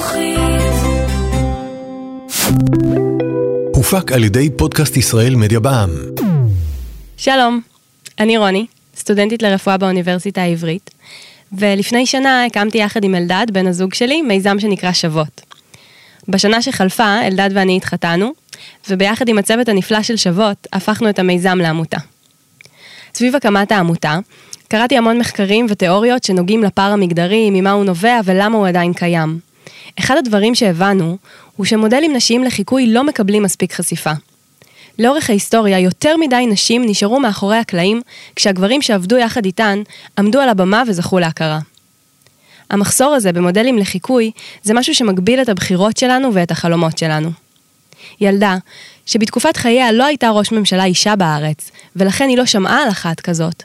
חינוכית. הופק על ידי פודקאסט ישראל מדיה בע"מ. שלום, אני רוני, סטודנטית לרפואה באוניברסיטה העברית, ולפני שנה הקמתי יחד עם אלדד, בן הזוג שלי, מיזם שנקרא שוות. בשנה שחלפה, אלדד ואני התחתנו, וביחד עם הצוות הנפלא של שוות, הפכנו את המיזם לעמותה. סביב הקמת העמותה, קראתי המון מחקרים ותיאוריות שנוגעים לפער המגדרי, ממה הוא נובע ולמה הוא עדיין קיים. אחד הדברים שהבנו, הוא שמודלים נשיים לחיקוי לא מקבלים מספיק חשיפה. לאורך ההיסטוריה, יותר מדי נשים נשארו מאחורי הקלעים, כשהגברים שעבדו יחד איתן, עמדו על הבמה וזכו להכרה. המחסור הזה במודלים לחיקוי, זה משהו שמגביל את הבחירות שלנו ואת החלומות שלנו. ילדה, שבתקופת חייה לא הייתה ראש ממשלה אישה בארץ, ולכן היא לא שמעה על אחת כזאת,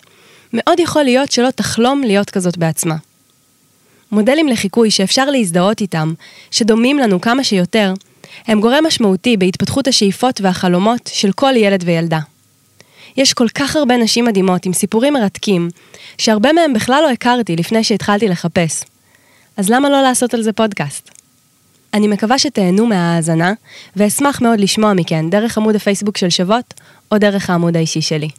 מאוד יכול להיות שלא תחלום להיות כזאת בעצמה. מודלים לחיקוי שאפשר להזדהות איתם, שדומים לנו כמה שיותר, הם גורם משמעותי בהתפתחות השאיפות והחלומות של כל ילד וילדה. יש כל כך הרבה נשים מדהימות עם סיפורים מרתקים, שהרבה מהם בכלל לא הכרתי לפני שהתחלתי לחפש. אז למה לא לעשות על זה פודקאסט? אני מקווה שתהנו מההאזנה, ואשמח מאוד לשמוע מכן דרך עמוד הפייסבוק של שוות, או דרך העמוד האישי שלי.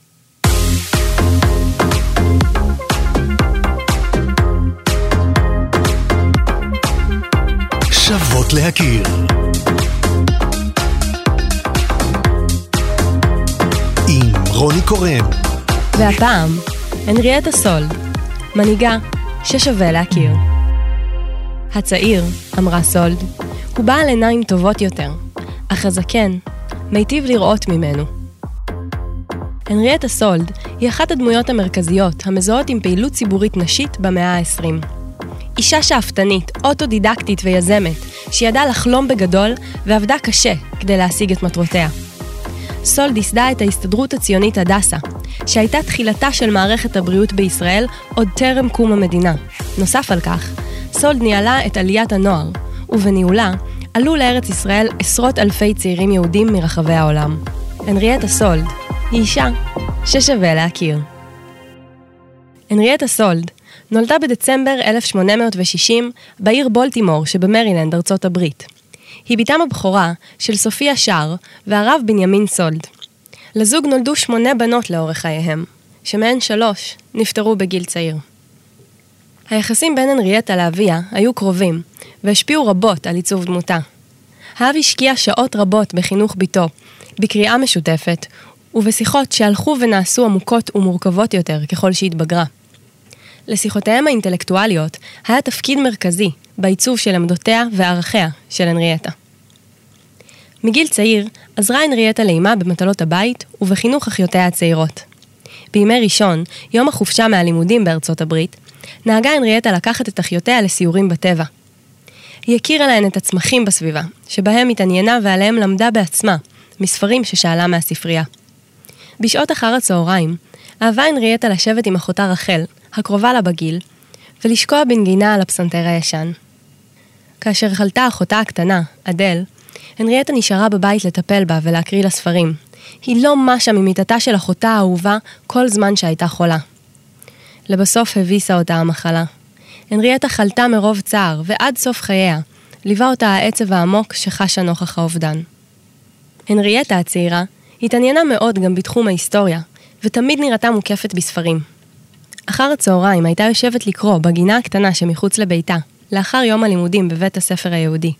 שוות להכיר. עם רוני קורן. והפעם, הנריאטה סולד, מנהיגה ששווה להכיר. הצעיר, אמרה סולד, הוא בעל עיניים טובות יותר, אך הזקן מיטיב לראות ממנו. הנריאטה סולד היא אחת הדמויות המרכזיות המזוהות עם פעילות ציבורית נשית במאה ה-20. אישה שאפתנית, אוטודידקטית ויזמת, שידעה לחלום בגדול ועבדה קשה כדי להשיג את מטרותיה. סולד ייסדה את ההסתדרות הציונית הדסה, שהייתה תחילתה של מערכת הבריאות בישראל עוד טרם קום המדינה. נוסף על כך, סולד ניהלה את עליית הנוער, ובניהולה עלו לארץ ישראל עשרות אלפי צעירים יהודים מרחבי העולם. הנריאטה סולד היא אישה ששווה להכיר. הנריאטה סולד נולדה בדצמבר 1860 בעיר בולטימור שבמרילנד, ארצות הברית. היא בתם הבכורה של סופיה שר והרב בנימין סולד. לזוג נולדו שמונה בנות לאורך חייהם, שמהן שלוש נפטרו בגיל צעיר. היחסים בין הנריאטה לאביה היו קרובים, והשפיעו רבות על עיצוב דמותה. האב השקיע שעות רבות בחינוך בתו, בקריאה משותפת, ובשיחות שהלכו ונעשו עמוקות ומורכבות יותר ככל שהתבגרה. לשיחותיהם האינטלקטואליות היה תפקיד מרכזי בעיצוב של עמדותיה וערכיה של הנריאטה. מגיל צעיר עזרה הנריאטה לאמה במטלות הבית ובחינוך אחיותיה הצעירות. בימי ראשון, יום החופשה מהלימודים בארצות הברית, נהגה הנריאטה לקחת את אחיותיה לסיורים בטבע. היא הכירה להן את הצמחים בסביבה, שבהם התעניינה ועליהם למדה בעצמה, מספרים ששאלה מהספרייה. בשעות אחר הצהריים, אהבה הנריאטה לשבת עם אחותה רחל, הקרובה לה בגיל, ולשקוע בנגינה על הפסנתר הישן. כאשר חלתה אחותה הקטנה, אדל, הנריאטה נשארה בבית לטפל בה ולהקריא לה ספרים. היא לא משה ממיטתה של אחותה האהובה כל זמן שהייתה חולה. לבסוף הביסה אותה המחלה. הנריאטה חלתה מרוב צער, ועד סוף חייה, ליווה אותה העצב העמוק שחשה נוכח האובדן. הנריאטה הצעירה התעניינה מאוד גם בתחום ההיסטוריה, ותמיד נראתה מוקפת בספרים. אחר הצהריים הייתה יושבת לקרוא בגינה הקטנה שמחוץ לביתה, לאחר יום הלימודים בבית הספר היהודי.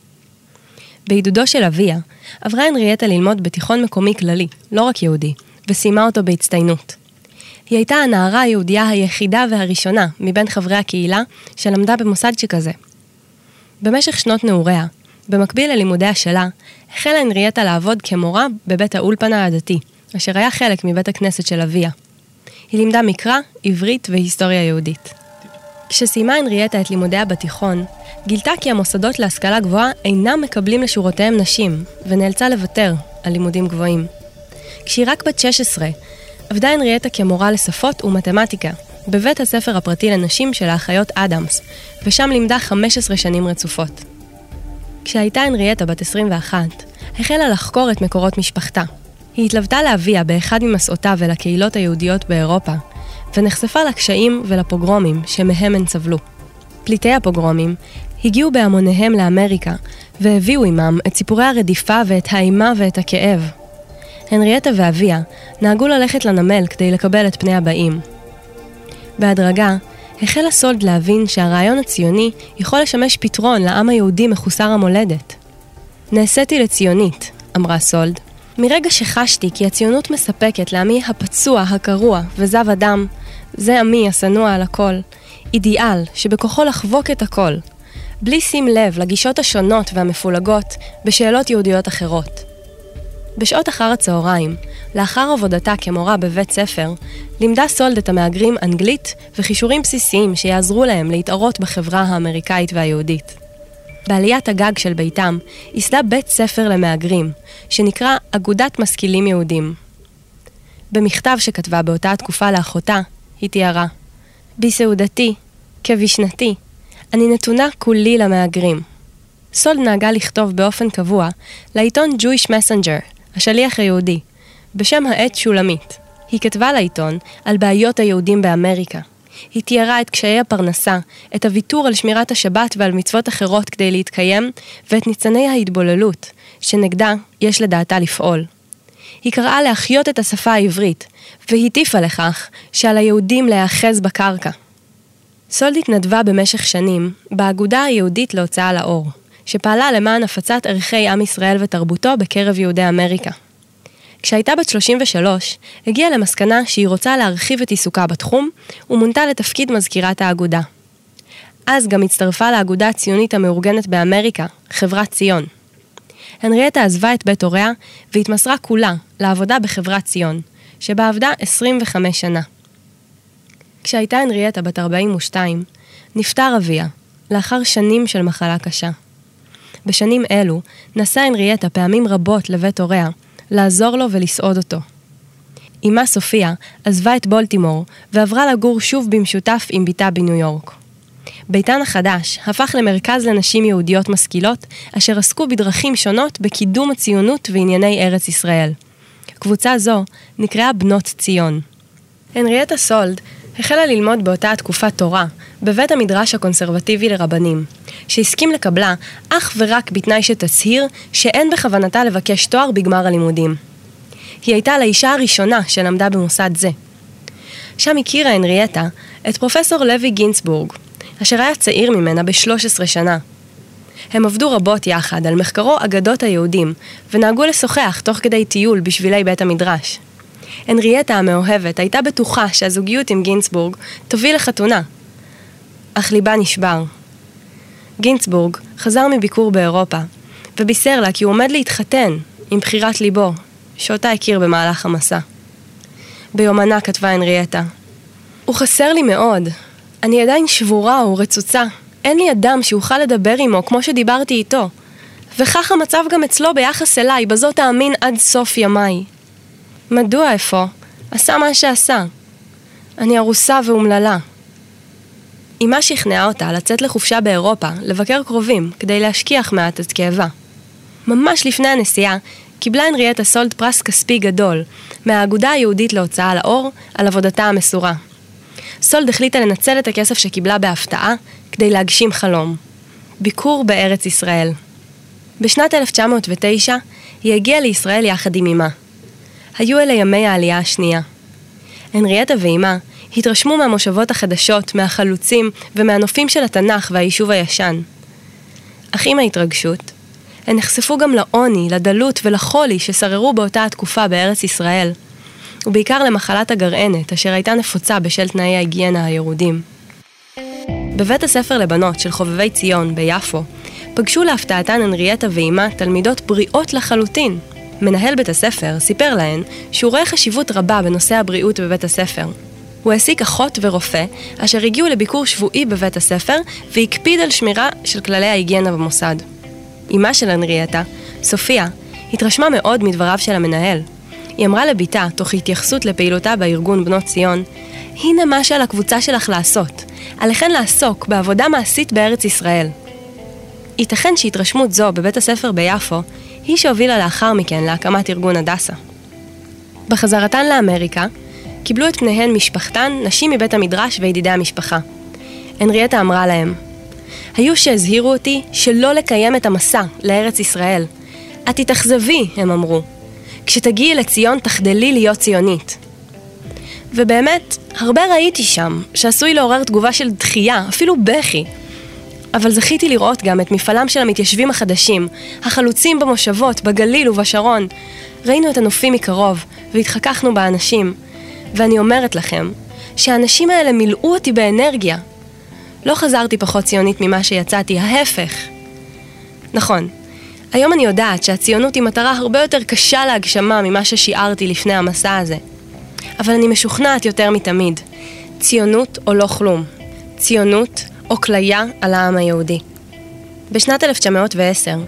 בעידודו של אביה, עברה הנריאטה ללמוד בתיכון מקומי כללי, לא רק יהודי, וסיימה אותו בהצטיינות. היא הייתה הנערה היהודייה היחידה והראשונה מבין חברי הקהילה שלמדה במוסד שכזה. במשך שנות נעוריה, במקביל ללימודיה שלה, החלה הנריאטה לעבוד כמורה בבית האולפנה הדתי, אשר היה חלק מבית הכנסת של אביה. היא לימדה מקרא, עברית והיסטוריה יהודית. כשסיימה הנריאטה את לימודיה בתיכון, גילתה כי המוסדות להשכלה גבוהה אינם מקבלים לשורותיהם נשים, ונאלצה לוותר על לימודים גבוהים. כשהיא רק בת 16, עבדה הנריאטה כמורה לשפות ומתמטיקה, בבית הספר הפרטי לנשים של האחיות אדמס, ושם לימדה 15 שנים רצופות. כשהייתה הנריאטה בת 21, החלה לחקור את מקורות משפחתה. היא התלוותה לאביה באחד ממסעותיו אל הקהילות היהודיות באירופה, ונחשפה לקשיים ולפוגרומים שמהם הן סבלו. פליטי הפוגרומים הגיעו בהמוניהם לאמריקה, והביאו עמם את סיפורי הרדיפה ואת האימה ואת הכאב. הנריאטה ואביה נהגו ללכת לנמל כדי לקבל את פני הבאים. בהדרגה, החלה סולד להבין שהרעיון הציוני יכול לשמש פתרון לעם היהודי מחוסר המולדת. נעשיתי לציונית, אמרה סולד, מרגע שחשתי כי הציונות מספקת לעמי הפצוע, הקרוע וזב אדם, זה עמי השנוא על הכל, אידיאל שבכוחו לחבוק את הכל, בלי שים לב לגישות השונות והמפולגות בשאלות יהודיות אחרות. בשעות אחר הצהריים, לאחר עבודתה כמורה בבית ספר, לימדה סולד את המהגרים אנגלית וכישורים בסיסיים שיעזרו להם להתערות בחברה האמריקאית והיהודית. בעליית הגג של ביתם, ייסדה בית ספר למהגרים, שנקרא אגודת משכילים יהודים. במכתב שכתבה באותה התקופה לאחותה, היא תיארה: בסעודתי, כבשנתי, אני נתונה כולי למהגרים. סולד נהגה לכתוב באופן קבוע לעיתון Jewish Messenger, השליח היהודי, בשם העט שולמית. היא כתבה לעיתון על בעיות היהודים באמריקה. היא תיארה את קשיי הפרנסה, את הוויתור על שמירת השבת ועל מצוות אחרות כדי להתקיים, ואת ניצני ההתבוללות, שנגדה יש לדעתה לפעול. היא קראה להחיות את השפה העברית, והטיפה לכך שעל היהודים להיאחז בקרקע. סולד התנדבה במשך שנים באגודה היהודית להוצאה לאור, שפעלה למען הפצת ערכי עם ישראל ותרבותו בקרב יהודי אמריקה. כשהייתה בת 33, הגיעה למסקנה שהיא רוצה להרחיב את עיסוקה בתחום, ומונתה לתפקיד מזכירת האגודה. אז גם הצטרפה לאגודה הציונית המאורגנת באמריקה, חברת ציון. הנריאטה עזבה את בית הוריה והתמסרה כולה לעבודה בחברת ציון, שבה עבדה 25 שנה. כשהייתה הנריאטה בת 42, נפטר אביה, לאחר שנים של מחלה קשה. בשנים אלו נסעה הנריאטה פעמים רבות לבית הוריה, לעזור לו ולסעוד אותו. אמה סופיה עזבה את בולטימור ועברה לגור שוב במשותף עם בתה בניו יורק. ביתן החדש הפך למרכז לנשים יהודיות משכילות, אשר עסקו בדרכים שונות בקידום הציונות וענייני ארץ ישראל. קבוצה זו נקראה בנות ציון. הנריאטה סולד החלה ללמוד באותה התקופה תורה, בבית המדרש הקונסרבטיבי לרבנים, שהסכים לקבלה אך ורק בתנאי שתצהיר שאין בכוונתה לבקש תואר בגמר הלימודים. היא הייתה לאישה הראשונה שלמדה במוסד זה. שם הכירה הנריאטה את פרופסור לוי גינסבורג, אשר היה צעיר ממנה ב-13 שנה. הם עבדו רבות יחד על מחקרו אגדות היהודים, ונהגו לשוחח תוך כדי טיול בשבילי בית המדרש. הנריאטה המאוהבת הייתה בטוחה שהזוגיות עם גינסבורג תוביל לחתונה. אך ליבה נשבר. גינסבורג חזר מביקור באירופה, ובישר לה כי הוא עומד להתחתן עם בחירת ליבו, שאותה הכיר במהלך המסע. ביומנה כתבה הנריאטה: הוא חסר לי מאוד. אני עדיין שבורה ורצוצה. אין לי אדם שאוכל לדבר עמו כמו שדיברתי איתו. וכך המצב גם אצלו ביחס אליי, בזאת תאמין עד סוף ימיי. מדוע אפוא? עשה מה שעשה. אני ארוסה ואומללה. אמה שכנעה אותה לצאת לחופשה באירופה, לבקר קרובים, כדי להשכיח מעט את כאבה. ממש לפני הנסיעה, קיבלה הנריאטה סולד פרס כספי גדול, מהאגודה היהודית להוצאה לאור, על עבודתה המסורה. סולד החליטה לנצל את הכסף שקיבלה בהפתעה, כדי להגשים חלום. ביקור בארץ ישראל. בשנת 1909, היא הגיעה לישראל יחד עם אמה. היו אלה ימי העלייה השנייה. הנריאטה ואימה התרשמו מהמושבות החדשות, מהחלוצים ומהנופים של התנ"ך והיישוב הישן. אך עם ההתרגשות, הן נחשפו גם לעוני, לדלות ולחולי ששררו באותה התקופה בארץ ישראל, ובעיקר למחלת הגרענת, אשר הייתה נפוצה בשל תנאי ההיגיינה הירודים. בבית הספר לבנות של חובבי ציון ביפו, פגשו להפתעתן הנריאטה ואימה תלמידות בריאות לחלוטין, מנהל בית הספר סיפר להן שהוא רואה חשיבות רבה בנושא הבריאות בבית הספר. הוא העסיק אחות ורופא, אשר הגיעו לביקור שבועי בבית הספר, והקפיד על שמירה של כללי ההיגיינה במוסד. אמה של אנריאטה, סופיה, התרשמה מאוד מדבריו של המנהל. היא אמרה לביתה, תוך התייחסות לפעילותה בארגון בנות ציון, הנה מה שעל הקבוצה שלך לעשות. עליכן לעסוק בעבודה מעשית בארץ ישראל. ייתכן שהתרשמות זו בבית הספר ביפו היא שהובילה לאחר מכן להקמת ארגון הדסה. בחזרתן לאמריקה, קיבלו את פניהן משפחתן, נשים מבית המדרש וידידי המשפחה. הנריאטה אמרה להם, היו שהזהירו אותי שלא לקיים את המסע לארץ ישראל. את תתאכזבי, הם אמרו. כשתגיעי לציון תחדלי להיות ציונית. ובאמת, הרבה ראיתי שם, שעשוי לעורר תגובה של דחייה, אפילו בכי. אבל זכיתי לראות גם את מפעלם של המתיישבים החדשים, החלוצים במושבות, בגליל ובשרון. ראינו את הנופים מקרוב, והתחככנו באנשים. ואני אומרת לכם, שהאנשים האלה מילאו אותי באנרגיה. לא חזרתי פחות ציונית ממה שיצאתי, ההפך. נכון, היום אני יודעת שהציונות היא מטרה הרבה יותר קשה להגשמה ממה ששיערתי לפני המסע הזה. אבל אני משוכנעת יותר מתמיד. ציונות או לא כלום. ציונות או כליה על העם היהודי. בשנת 1910,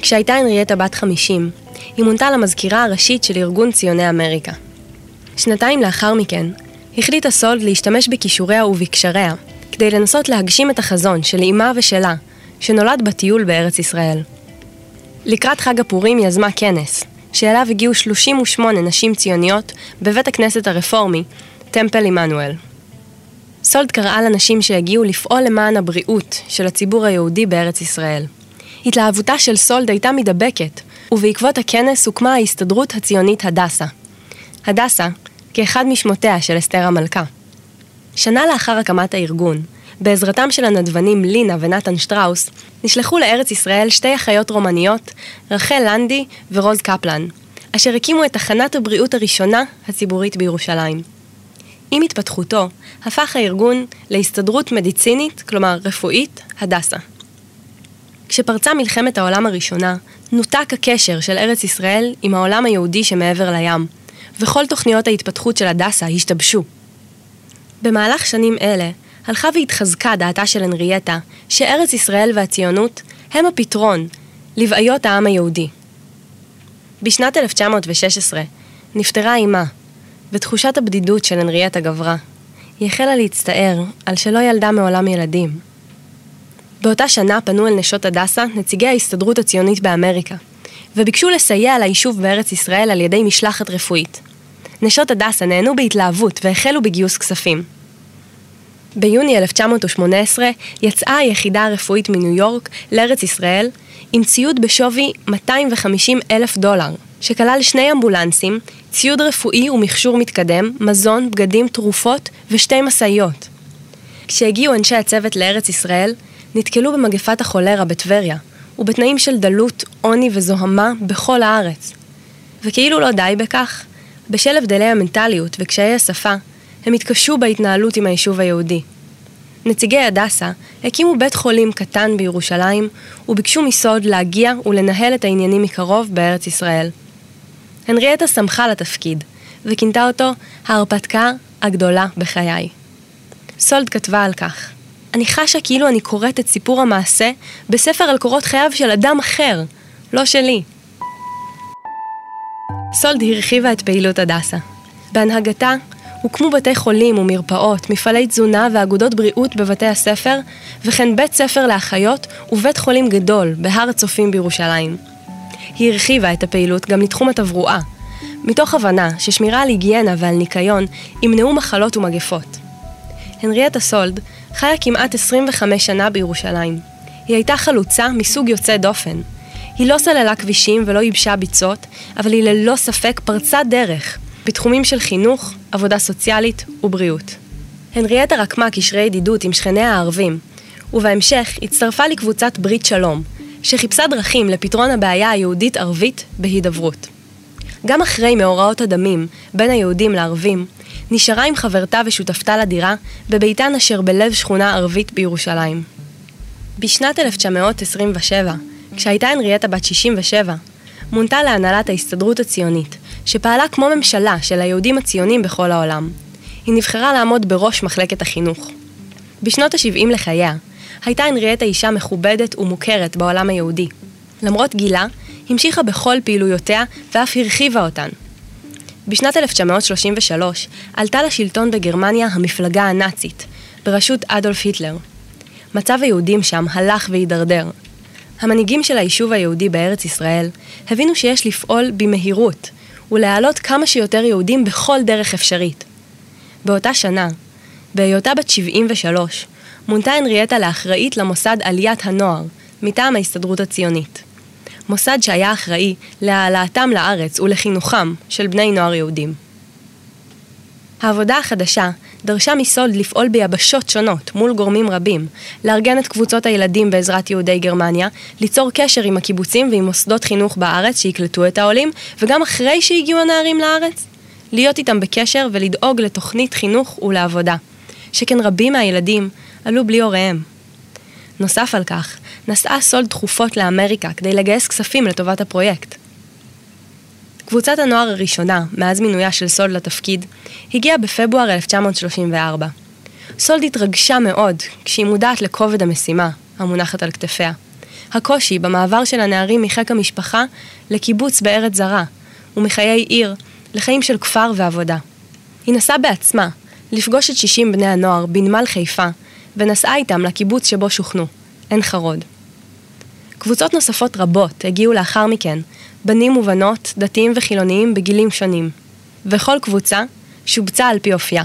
כשהייתה הנריאטה בת 50, היא מונתה למזכירה הראשית של ארגון ציוני אמריקה. שנתיים לאחר מכן, החליטה סולד להשתמש בכישוריה ובקשריה כדי לנסות להגשים את החזון של אמה ושלה, שנולד בטיול בארץ ישראל. לקראת חג הפורים יזמה כנס, שאליו הגיעו 38 נשים ציוניות בבית הכנסת הרפורמי, טמפל עמנואל. סולד קראה לנשים שהגיעו לפעול למען הבריאות של הציבור היהודי בארץ ישראל. התלהבותה של סולד הייתה מדבקת, ובעקבות הכנס הוקמה ההסתדרות הציונית הדסה. הדסה, כאחד משמותיה של אסתר המלכה. שנה לאחר הקמת הארגון, בעזרתם של הנדבנים לינה ונתן שטראוס, נשלחו לארץ ישראל שתי אחיות רומניות, רחל לנדי ורוז קפלן, אשר הקימו את תחנת הבריאות הראשונה הציבורית בירושלים. עם התפתחותו, הפך הארגון להסתדרות מדיצינית, כלומר רפואית, הדסה. כשפרצה מלחמת העולם הראשונה, נותק הקשר של ארץ ישראל עם העולם היהודי שמעבר לים, וכל תוכניות ההתפתחות של הדסה השתבשו. במהלך שנים אלה, הלכה והתחזקה דעתה של הנרייטה, שארץ ישראל והציונות הם הפתרון לבעיות העם היהודי. בשנת 1916 נפטרה אימה, ותחושת הבדידות של הנרייטה גברה. היא החלה להצטער על שלא ילדה מעולם ילדים. באותה שנה פנו אל נשות הדסה נציגי ההסתדרות הציונית באמריקה, וביקשו לסייע ליישוב בארץ ישראל על ידי משלחת רפואית. נשות הדסה נהנו בהתלהבות והחלו בגיוס כספים. ביוני 1918 יצאה היחידה הרפואית מניו יורק לארץ ישראל עם ציוד בשווי 250 אלף דולר, שכלל שני אמבולנסים, ציוד רפואי ומכשור מתקדם, מזון, בגדים, תרופות ושתי משאיות. כשהגיעו אנשי הצוות לארץ ישראל, נתקלו במגפת החולרה בטבריה, ובתנאים של דלות, עוני וזוהמה בכל הארץ. וכאילו לא די בכך, בשל הבדלי המנטליות וקשיי השפה, הם התקשו בהתנהלות עם היישוב היהודי. נציגי הדסה הקימו בית חולים קטן בירושלים וביקשו מסוד להגיע ולנהל את העניינים מקרוב בארץ ישראל. הנריאטה שמחה לתפקיד, וכינתה אותו ההרפתקה הגדולה בחיי. סולד כתבה על כך: אני חשה כאילו אני קוראת את סיפור המעשה בספר על קורות חייו של אדם אחר, לא שלי. סולד הרחיבה את פעילות הדסה. בהנהגתה הוקמו בתי חולים ומרפאות, מפעלי תזונה ואגודות בריאות בבתי הספר, וכן בית ספר לאחיות ובית חולים גדול בהר הצופים בירושלים. היא הרחיבה את הפעילות גם לתחום התברואה, מתוך הבנה ששמירה על היגיינה ועל ניקיון ימנעו מחלות ומגפות. הנריאטה סולד חיה כמעט 25 שנה בירושלים. היא הייתה חלוצה מסוג יוצא דופן. היא לא סללה כבישים ולא ייבשה ביצות, אבל היא ללא ספק פרצה דרך בתחומים של חינוך, עבודה סוציאלית ובריאות. הנריאטה רקמה קשרי ידידות עם שכניה הערבים, ובהמשך הצטרפה לקבוצת ברית שלום, שחיפשה דרכים לפתרון הבעיה היהודית-ערבית בהידברות. גם אחרי מאורעות הדמים בין היהודים לערבים, נשארה עם חברתה ושותפתה לדירה בביתן אשר בלב שכונה ערבית בירושלים. בשנת 1927, כשהייתה הנריאטה בת 67, מונתה להנהלת ההסתדרות הציונית, שפעלה כמו ממשלה של היהודים הציונים בכל העולם. היא נבחרה לעמוד בראש מחלקת החינוך. בשנות ה-70 לחייה, הייתה הנריאטה אישה מכובדת ומוכרת בעולם היהודי. למרות גילה, המשיכה בכל פעילויותיה ואף הרחיבה אותן. בשנת 1933 עלתה לשלטון בגרמניה המפלגה הנאצית, בראשות אדולף היטלר. מצב היהודים שם הלך והידרדר. המנהיגים של היישוב היהודי בארץ ישראל הבינו שיש לפעול במהירות ולהעלות כמה שיותר יהודים בכל דרך אפשרית. באותה שנה, בהיותה בת 73, מונתה הנריאטה לאחראית למוסד עליית הנוער, מטעם ההסתדרות הציונית. מוסד שהיה אחראי להעלאתם לארץ ולחינוכם של בני נוער יהודים. העבודה החדשה דרשה מסולד לפעול ביבשות שונות מול גורמים רבים, לארגן את קבוצות הילדים בעזרת יהודי גרמניה, ליצור קשר עם הקיבוצים ועם מוסדות חינוך בארץ שיקלטו את העולים, וגם אחרי שהגיעו הנערים לארץ, להיות איתם בקשר ולדאוג לתוכנית חינוך ולעבודה, שכן רבים מהילדים עלו בלי הוריהם. נוסף על כך, נסעה סולד תכופות לאמריקה כדי לגייס כספים לטובת הפרויקט. קבוצת הנוער הראשונה, מאז מינויה של סולד לתפקיד, הגיעה בפברואר 1934. סולד התרגשה מאוד כשהיא מודעת לכובד המשימה המונחת על כתפיה. הקושי במעבר של הנערים מחיק המשפחה לקיבוץ בארץ זרה, ומחיי עיר לחיים של כפר ועבודה. היא נסעה בעצמה לפגוש את 60 בני הנוער בנמל חיפה, ונסעה איתם לקיבוץ שבו שוכנו, עין חרוד. קבוצות נוספות רבות הגיעו לאחר מכן, בנים ובנות, דתיים וחילוניים בגילים שונים. וכל קבוצה שובצה על פי אופייה,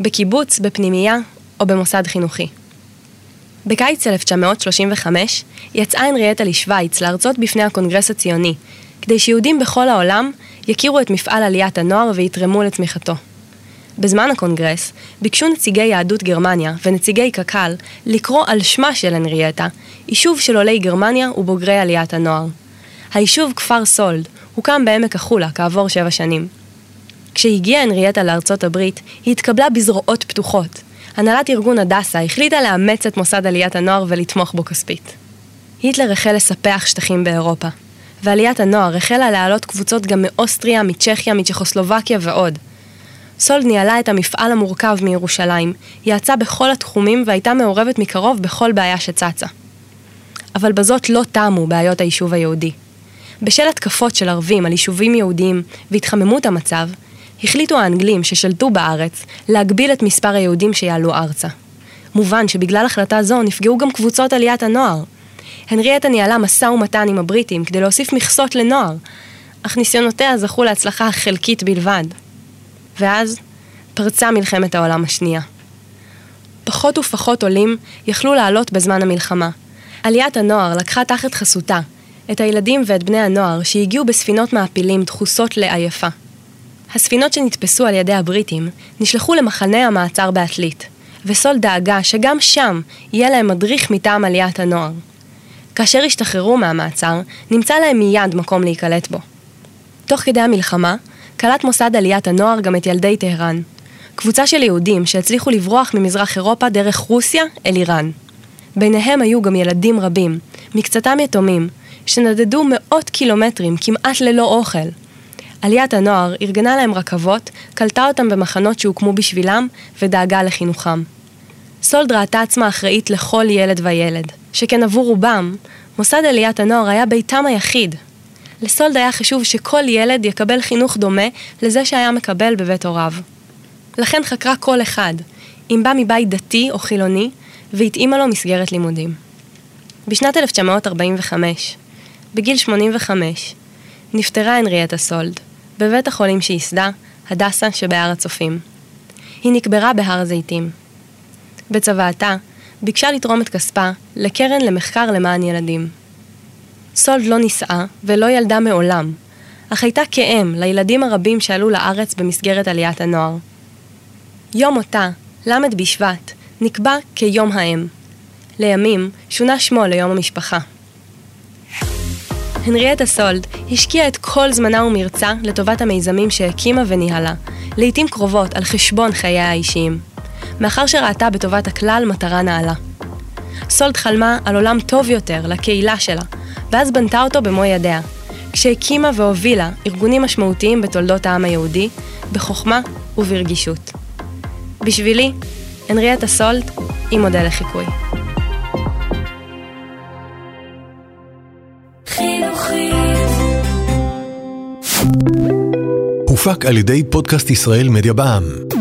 בקיבוץ, בפנימייה או במוסד חינוכי. בקיץ 1935 יצאה הנריאטה לשוויץ להרצות בפני הקונגרס הציוני, כדי שיהודים בכל העולם יכירו את מפעל עליית הנוער ויתרמו לתמיכתו. בזמן הקונגרס ביקשו נציגי יהדות גרמניה ונציגי קק"ל לקרוא על שמה של הנריאטה, יישוב של עולי גרמניה ובוגרי עליית הנוער. היישוב כפר סולד הוקם בעמק החולה כעבור שבע שנים. כשהגיעה הנריאטה לארצות הברית, היא התקבלה בזרועות פתוחות. הנהלת ארגון הדסה החליטה לאמץ את מוסד עליית הנוער ולתמוך בו כספית. היטלר החל לספח שטחים באירופה, ועליית הנוער החלה להעלות קבוצות גם מאוסטריה, מצ'כיה, מצ'כוסלובקיה ועוד. סולד ניהלה את המפעל המורכב מירושלים, יעצה בכל התחומים והייתה מעורבת מקרוב בכל בעיה שצצה. אבל בזאת לא תמו בעיות היישוב היהודי. בשל התקפות של ערבים על יישובים יהודיים והתחממות המצב, החליטו האנגלים ששלטו בארץ להגביל את מספר היהודים שיעלו ארצה. מובן שבגלל החלטה זו נפגעו גם קבוצות עליית הנוער. הנריאטה ניהלה משא ומתן עם הבריטים כדי להוסיף מכסות לנוער, אך ניסיונותיה זכו להצלחה חלקית בלבד. ואז פרצה מלחמת העולם השנייה. פחות ופחות עולים יכלו לעלות בזמן המלחמה. עליית הנוער לקחה תחת חסותה את הילדים ואת בני הנוער שהגיעו בספינות מעפילים דחוסות לעייפה. הספינות שנתפסו על ידי הבריטים נשלחו למחנה המעצר בעתלית, וסול דאגה שגם שם יהיה להם מדריך מטעם עליית הנוער. כאשר השתחררו מהמעצר, נמצא להם מיד מקום להיקלט בו. תוך כדי המלחמה, קלט מוסד עליית הנוער גם את ילדי טהרן. קבוצה של יהודים שהצליחו לברוח ממזרח אירופה דרך רוסיה אל איראן. ביניהם היו גם ילדים רבים, מקצתם יתומים, שנדדו מאות קילומטרים כמעט ללא אוכל. עליית הנוער ארגנה להם רכבות, קלטה אותם במחנות שהוקמו בשבילם ודאגה לחינוכם. סולד ראתה עצמה אחראית לכל ילד וילד, שכן עבור רובם, מוסד עליית הנוער היה ביתם היחיד. לסולד היה חשוב שכל ילד יקבל חינוך דומה לזה שהיה מקבל בבית הוריו. לכן חקרה כל אחד, אם בא מבית דתי או חילוני, והתאימה לו מסגרת לימודים. בשנת 1945, בגיל 85, נפטרה הנריאטה סולד, בבית החולים שייסדה, הדסה שבהר הצופים. היא נקברה בהר הזיתים. בצוואתה, ביקשה לתרום את כספה לקרן למחקר למען ילדים. סולד לא נישאה ולא ילדה מעולם, אך הייתה כאם לילדים הרבים שעלו לארץ במסגרת עליית הנוער. יום מותה, ל' בשבט, נקבע כיום האם. לימים שונה שמו ליום המשפחה. הנריאטה סולד השקיעה את כל זמנה ומרצה לטובת המיזמים שהקימה וניהלה, לעיתים קרובות על חשבון חייה האישיים. מאחר שראתה בטובת הכלל מטרה נעלה. סולד חלמה על עולם טוב יותר לקהילה שלה, ואז בנתה אותו במו ידיה, כשהקימה והובילה ארגונים משמעותיים בתולדות העם היהודי, בחוכמה וברגישות. בשבילי, הנריאטה סולד היא מודל לחיקוי. הופק על ידי פודקאסט ישראל מדיה בע"מ.